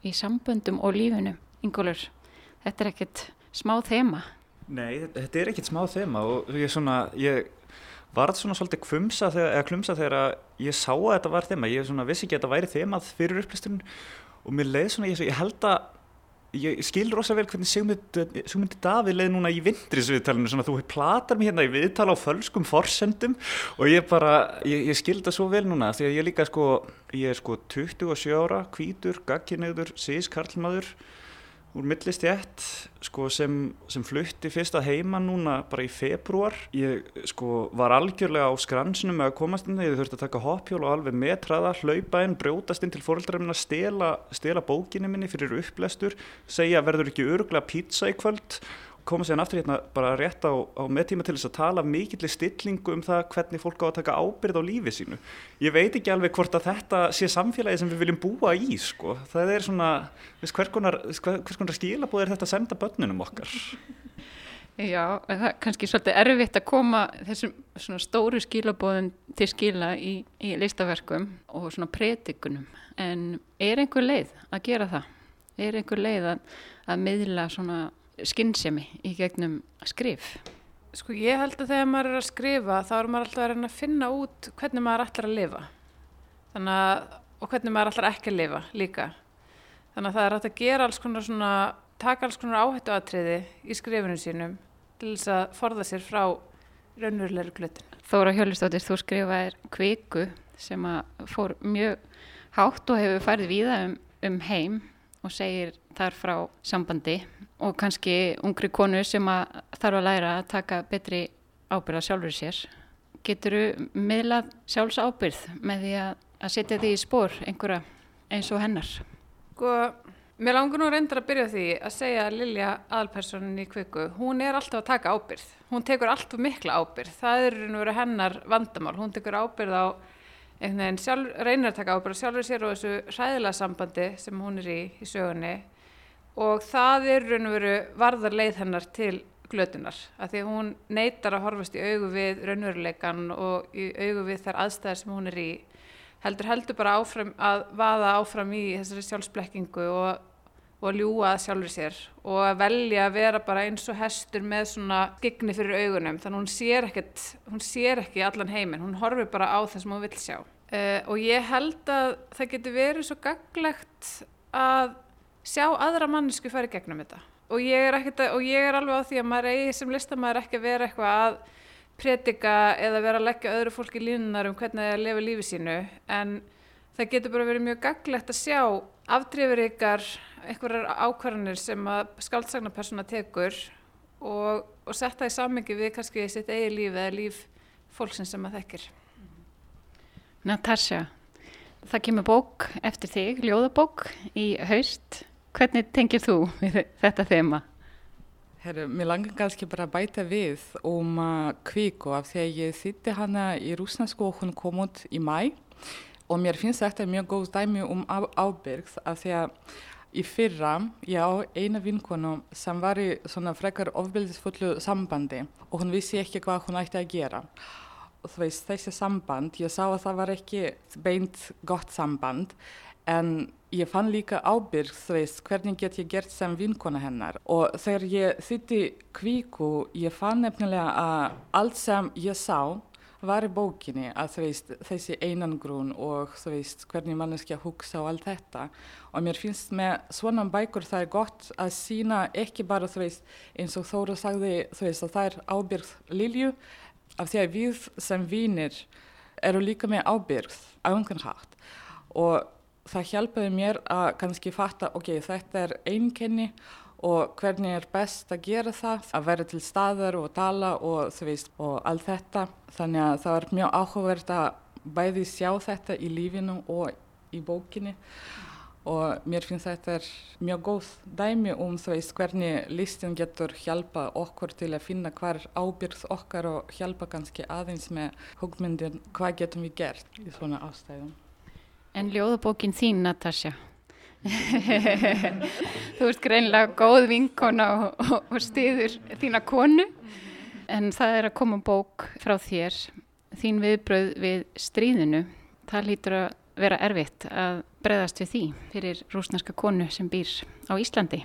í samböndum og lífinu. Ingólfur, þetta er ekkert smá þema. Nei, þetta er ekkert smá þema og ég svona, ég varð svona svolítið klumsa þegar, klumsa þegar ég sá að þetta var þema ég vissi ekki að þetta væri þemað fyrir upplisturinn og mér leið svona, ég, ég held að ég skil rosa vel hvernig Sigmundi Davíð leið núna í vindrisviðtalinu svona þú platar mér hérna í viðtala á fölskum forsendum og ég bara ég, ég skil það svo vel núna því að ég líka sko ég er sko 27 ára, kvítur, gagginniður, sískarlmaður úr millistjætt sko, sem, sem flutti fyrst að heima núna bara í februar ég sko, var algjörlega á skransinum með að komast inn ég þurfti að taka hoppjól og alveg metraða, hlaupa inn, brjótast inn til fóröldra minna, stela, stela bókinni minni fyrir upplestur, segja verður ekki öruglega pizza í kvöld koma sér aftur hérna bara rétt á, á meðtíma til þess að tala mikillir stillingu um það hvernig fólk á að taka ábyrð á lífi sínu. Ég veit ekki alveg hvort að þetta sé samfélagi sem við viljum búa í sko. Það er svona, hvers konar, konar skilabóð er þetta að senda börnunum okkar? Já, það er kannski svolítið erfitt að koma þessum stóru skilabóðum til skila í, í listaverkum og svona predikunum. En er einhver leið að gera það? Er einhver leið að, að miðla svona skinnsemi í gegnum skrif? Sko ég held að þegar maður er að skrifa þá er maður alltaf að reyna að finna út hvernig maður ætlar að lifa að, og hvernig maður ætlar ekki að lifa líka þannig að það er hægt að gera alls konar svona taka alls konar áhættu aðtriði í skrifinu sínum til þess að forða sér frá raunverulegur glutin. Þóra Hjölustóttir, þú skrifaðir kviku sem að fór mjög hátt og hefur færið víða um, um heim og segir þar frá sambandi og kannski ungri konu sem að þarf að læra að taka betri ábyrða sjálfur sér. Getur þú meðlað sjálfs ábyrð með því að að setja því í spór einhverja eins og hennar? Sko, mér langar nú reyndar að byrja því að segja að Lilja aðalpersonin í kviku, hún er alltaf að taka ábyrð. Hún tekur alltaf mikla ábyrð. Það er raun og veru hennar vandamál. Hún tekur ábyrð á einhvern veginn sjálf, reynir að taka ábyrð sjálfur sér og þessu hræðilega sambandi sem hún er í í sögunni og það er raun og veru varðar leið hennar til glötunar af því hún neytar að horfast í augu við raunveruleikan og í augu við þær aðstæðar sem hún er í heldur heldur bara áfram að vaða áfram í þessari sjálfsblekkingu og, og ljúa sjálfur sér og að velja að vera bara eins og hestur með svona skigni fyrir augunum þannig hún sér ekkert, hún sér ekki allan heiminn, hún horfir bara á það sem hún vil sjá. Uh, og ég held að það getur verið svo gaglegt að sjá aðra mannesku fara í gegnum þetta. Og ég er, ekkit, og ég er alveg á því að maður eigi sem listamæður ekki að vera eitthvað að predika eða vera að leggja öðru fólki línunar um hvernig það er að lifa lífi sínu. En það getur bara verið mjög gaglegt að sjá afdrifir ykkar einhverjar ákvarðanir sem að skáldsagnapersona tekur og, og setja í sammingi við kannski sitt eigi líf eða líf fólksinn sem að þekkir. Natasja, það kemur bók eftir þig, ljóðabók í haust. Hvernig tengir þú þetta þema? Herru, mér langar kannski bara að bæta við um uh, kvíku af því að ég sitti hana í rúsnarsku og hún kom út í mæ og mér finnst þetta mjög góð dæmi um á, ábyrgð af því að í fyrra ég á eina vinkonu sem var í svona frekar ofbildisfullu sambandi og hún vissi ekki hvað hún ætti að gera veist þessi samband, ég sá að það var ekki beint gott samband en ég fann líka ábyrg þú veist hvernig get ég gert sem vinkona hennar? Og þegar ég þitti kvíku ég fann nefnilega að allt sem ég sá var í bókinni að þú veist þessi einangrún og þú veist hvernig manneskja hugsa og allt þetta. Og mér finnst með svona bækur það er gott að sína ekki bara þú veist eins og Þóra sagði þú veist að það er ábyrgð Lilju af því að við sem vinir eru líka með ábyrgð á einhvern hægt og það hjálpaði mér að kannski fatta ok, þetta er einkenni og hvernig er best að gera það að vera til staðar og tala og þú veist og allt þetta þannig að það var mjög áhugavert að bæði sjá þetta í lífinu og í bókinni og mér finnst þetta er mjög góð dæmi um þú veist hvernig listin getur hjálpa okkur til að finna hvar ábyrgð okkar og hjálpa kannski aðeins með hugmyndin hvað getum við gert í svona ástæðum. En ljóðabókin þín, Natasja? <laughs> Þú ert greinlega góð vinkona og, og, og stiður þína konu. En það er að koma bók frá þér þín viðbröð við stríðinu. Það lítur að vera erfitt að breðast við því fyrir rúsnarska konu sem býr á Íslandi.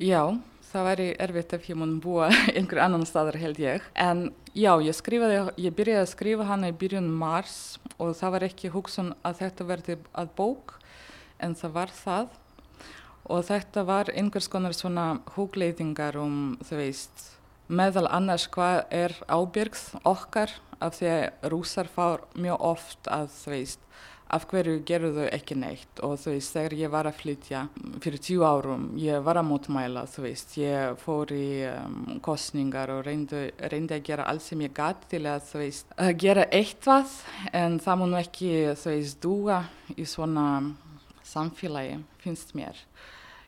Já, það væri erfitt ef ég mun búa <laughs> einhver annan staðar held ég. En já, ég skrifaði, ég byrjaði að skrifa hana í byrjun mars og það var ekki hugsun að þetta verði að bók en það var það. Og þetta var einhvers konar svona hugleitingar um þú veist meðal annars hvað er ábyrgð okkar af því að rúsar fár mjög oft að þú veist af hverju gerur þau ekki neitt? Og þú veist þegar ég var að flytja fyrir tíu árum ég var að mótmæla þú veist. Ég fór í um, kostningar og reyndi, reyndi að gera allt sem ég gæti til að þú veist að gera eitthvað. En það mun ekki þú veist duga í svona samfélagi finnst mér.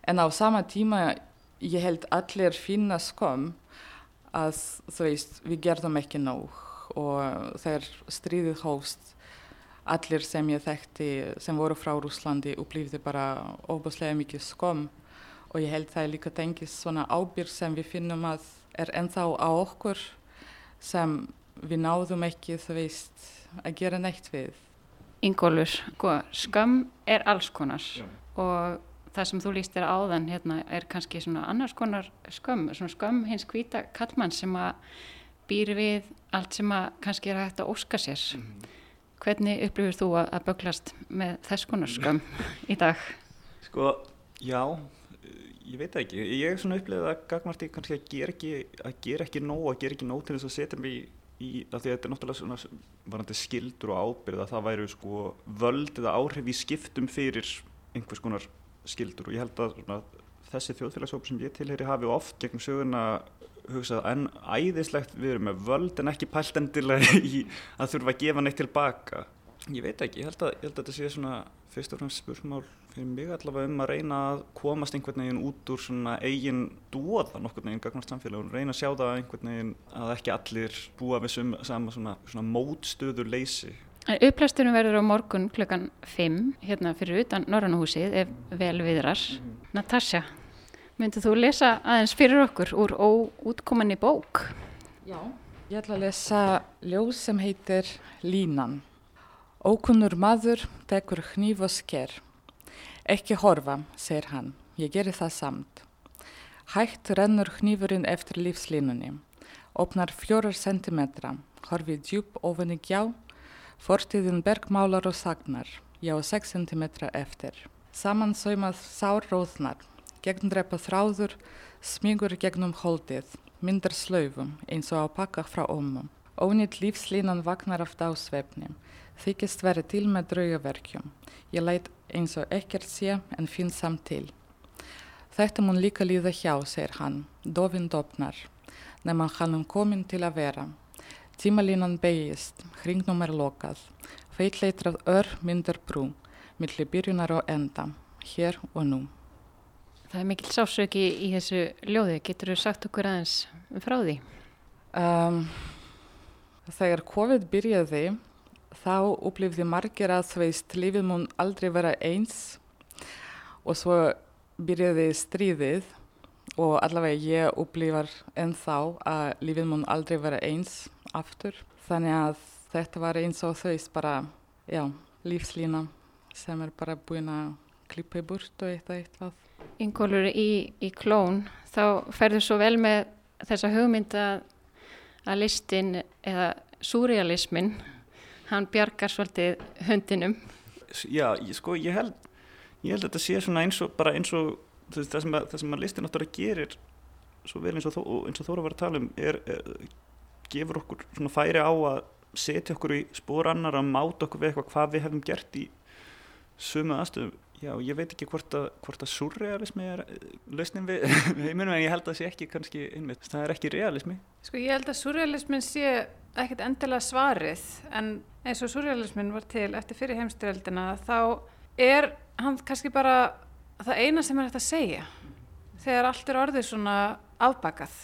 En á sama tíma ég held allir finna skom að þú veist við gerðum ekki nóg. Og þegar stríðið hóst allir sem ég þekkti sem voru frá Rúslandi upplýfði bara óbúslega mikið skom og ég held það er líka tengis svona ábyrg sem við finnum að er ennþá á okkur sem við náðum ekki þú veist að gera neitt við Ingólfur, skam er alls konar Já. og það sem þú líst þér áðan hérna, er kannski svona annars konar skömm, svona skömm hins hvita kallmann sem að býr við allt sem að kannski er hægt að óska sér. Mm -hmm. Hvernig upplifir þú að, að böglast með þess konar skömm í dag? Sko, já, ég veit ekki. Ég er svona upplifið að gagmarti kannski að gera ekki, að gera ekki nóg, að gera ekki nóg til þess að setja mig í í, af því að þetta er náttúrulega svona varandi skildur og ábyrð að það væri sko völd eða áhrif í skiptum fyrir einhvers konar skildur og ég held að svona, þessi þjóðfélagshóp sem ég tilheri hafi oft gegn söguna hugsað en æðislegt við erum með völd en ekki pælt endilega <laughs> í að þurfa að gefa neitt tilbaka Ég veit ekki, ég held að, ég held að þetta sé svona fyrst og fremst spursmál fyrir mig allavega um að reyna að komast einhvern veginn út úr svona eigin dóða nokkur neginn gagnast samfélag og reyna að sjá það einhvern veginn að ekki allir búa við sum, sama svona, svona mótstöður leysi. Upplæstunum verður á morgun klukkan 5 hérna fyrir utan Norrannahúsið ef vel viðrar. Mm -hmm. Natasja, myndið þú lesa aðeins fyrir okkur úr óútkominni bók? Já. Ég ætla að lesa ljós sem heitir Línan. Ókunnur maður tekur hníf og sker. Ekki horfa, segir hann. Ég gerir það samt. Hægt rennur hnífurinn eftir lífslínunni. Opnar fjórar sentimetra. Horfi djúb ofan í gjá. Fortíðin bergmálar og sagnar. Já, 6 centimetra eftir. Saman saumað sár róðnar. Gegndrepa þráður. Smígur gegnum holdið. Myndar slöfum eins og á pakka frá ómum. Ónýtt lífslínan vagnar af dásvefni þykist verið til með draugaverkjum. Ég læt eins og ekkert sé en finn samt til. Þetta mun líka líða hjá, segir hann, dofinn dopnar, nema hann um komin til að vera. Tímalínan beigist, hringnum er lokað, feitleitrað ör myndar brú, millir byrjunar og enda, hér og nú. Það er mikil sásöki í þessu ljóði, getur þú sagt okkur aðeins frá því? Um, þegar COVID byrjaði, þá upplifði margir að þú veist, lífið mun aldrei vera eins og svo byrjaði stríðið og allavega ég upplifar ennþá að lífið mun aldrei vera eins aftur. Þannig að þetta var eins og veist bara, já, lífslína sem er bara búin að klippa í burt og eitthvað eitthvað. Yngolur í, í klón, þá ferður svo vel með þessa hugmynd að, listin eða súrealismin hann bjargar svolítið hundinum. Já, ég, sko, ég held ég held að þetta sé svona eins og bara eins og það sem að, það sem að listin náttúrulega gerir svo vel eins og, og Þóra var að tala um er, er, gefur okkur svona færi á að setja okkur í spór annar að máta okkur við eitthvað hvað við hefum gert í sumu aðstöðum Já, ég veit ekki hvort að, hvort að surrealismi er eh, lausnin <laughs> við heiminum en ég held að það sé ekki kannski einmitt, það er ekki realismi. Sko ég held að surrealismin sé ekkert endilega svarið en eins og surrealismin var til eftir fyrir heimstyrjaldina þá er hann kannski bara það eina sem er hægt að segja þegar allt er orðið svona afbakað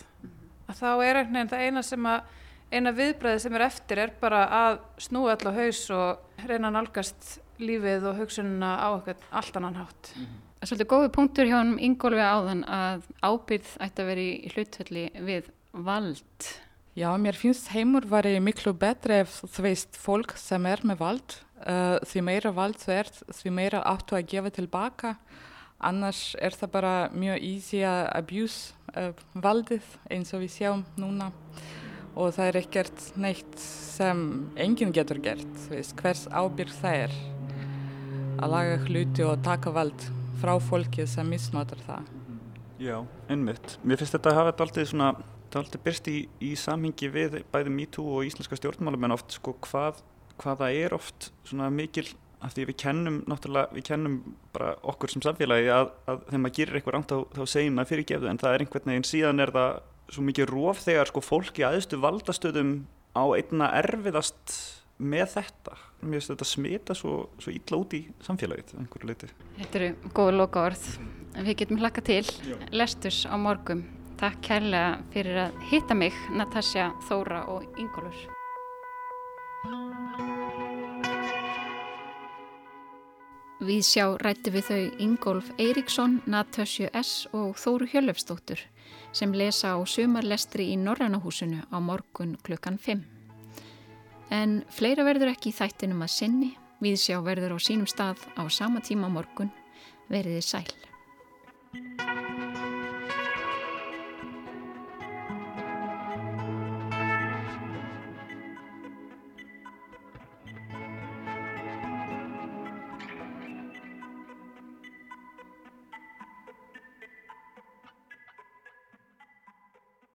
að þá er einhvern veginn það eina sem að eina viðbræði sem er eftir er bara að snúa all á haus og reyna að nálgast lífið og hugsununa á allt annan hátt. Mm -hmm. Er svolítið góði punktur hjá hann Ingólfi áðan að ábyrð ætti að vera í hlutfölli við vald. Já, mér finnst heimur verið miklu betri ef þú veist fólk sem er með vald. Uh, því meira vald þú ert, því meira áttu að gefa tilbaka. Annars er það bara mjög easy að abuse uh, valdið eins og við sjáum núna. Og það er ekkert neitt sem enginn getur gert, veist, hvers ábyrg það er að laga hluti og taka vald frá fólkið sem misnotar það. Já, einmitt. Mér finnst þetta að hafa þetta alltaf svona, þetta alltaf byrst í, í samhengi við bæði MeToo og íslenska stjórnmálum en oft sko hvað, hvað það er oft svona mikil af því við kennum náttúrulega, við kennum bara okkur sem samfélagi að, að þegar maður gerir eitthvað rámt þá, þá segjum maður fyrirgefðu en það er einhvern veginn síðan er það svo mikið róf þegar sko fólki aðstu valdastöðum á einna erfiðast með þetta. Mér finnst þetta smita svo, svo illa út í samfélagið einhverju leiti. Þetta eru góða loka orð við getum hlaka til. Já. lesturs á morgum takk kærlega fyrir að hitta mig Natasja, Þóra og Ingólfur. Við sjá rætti við þau Ingólf Eiríksson, Natasju S. og Þóru Hjörlefsdóttur sem lesa á sumarlestri í Norrannahúsinu á morgun klukkan 5 En fleira verður ekki í þættinum að sinni. Við sjá verður á sínum stað á sama tíma morgun. Verðið sæl.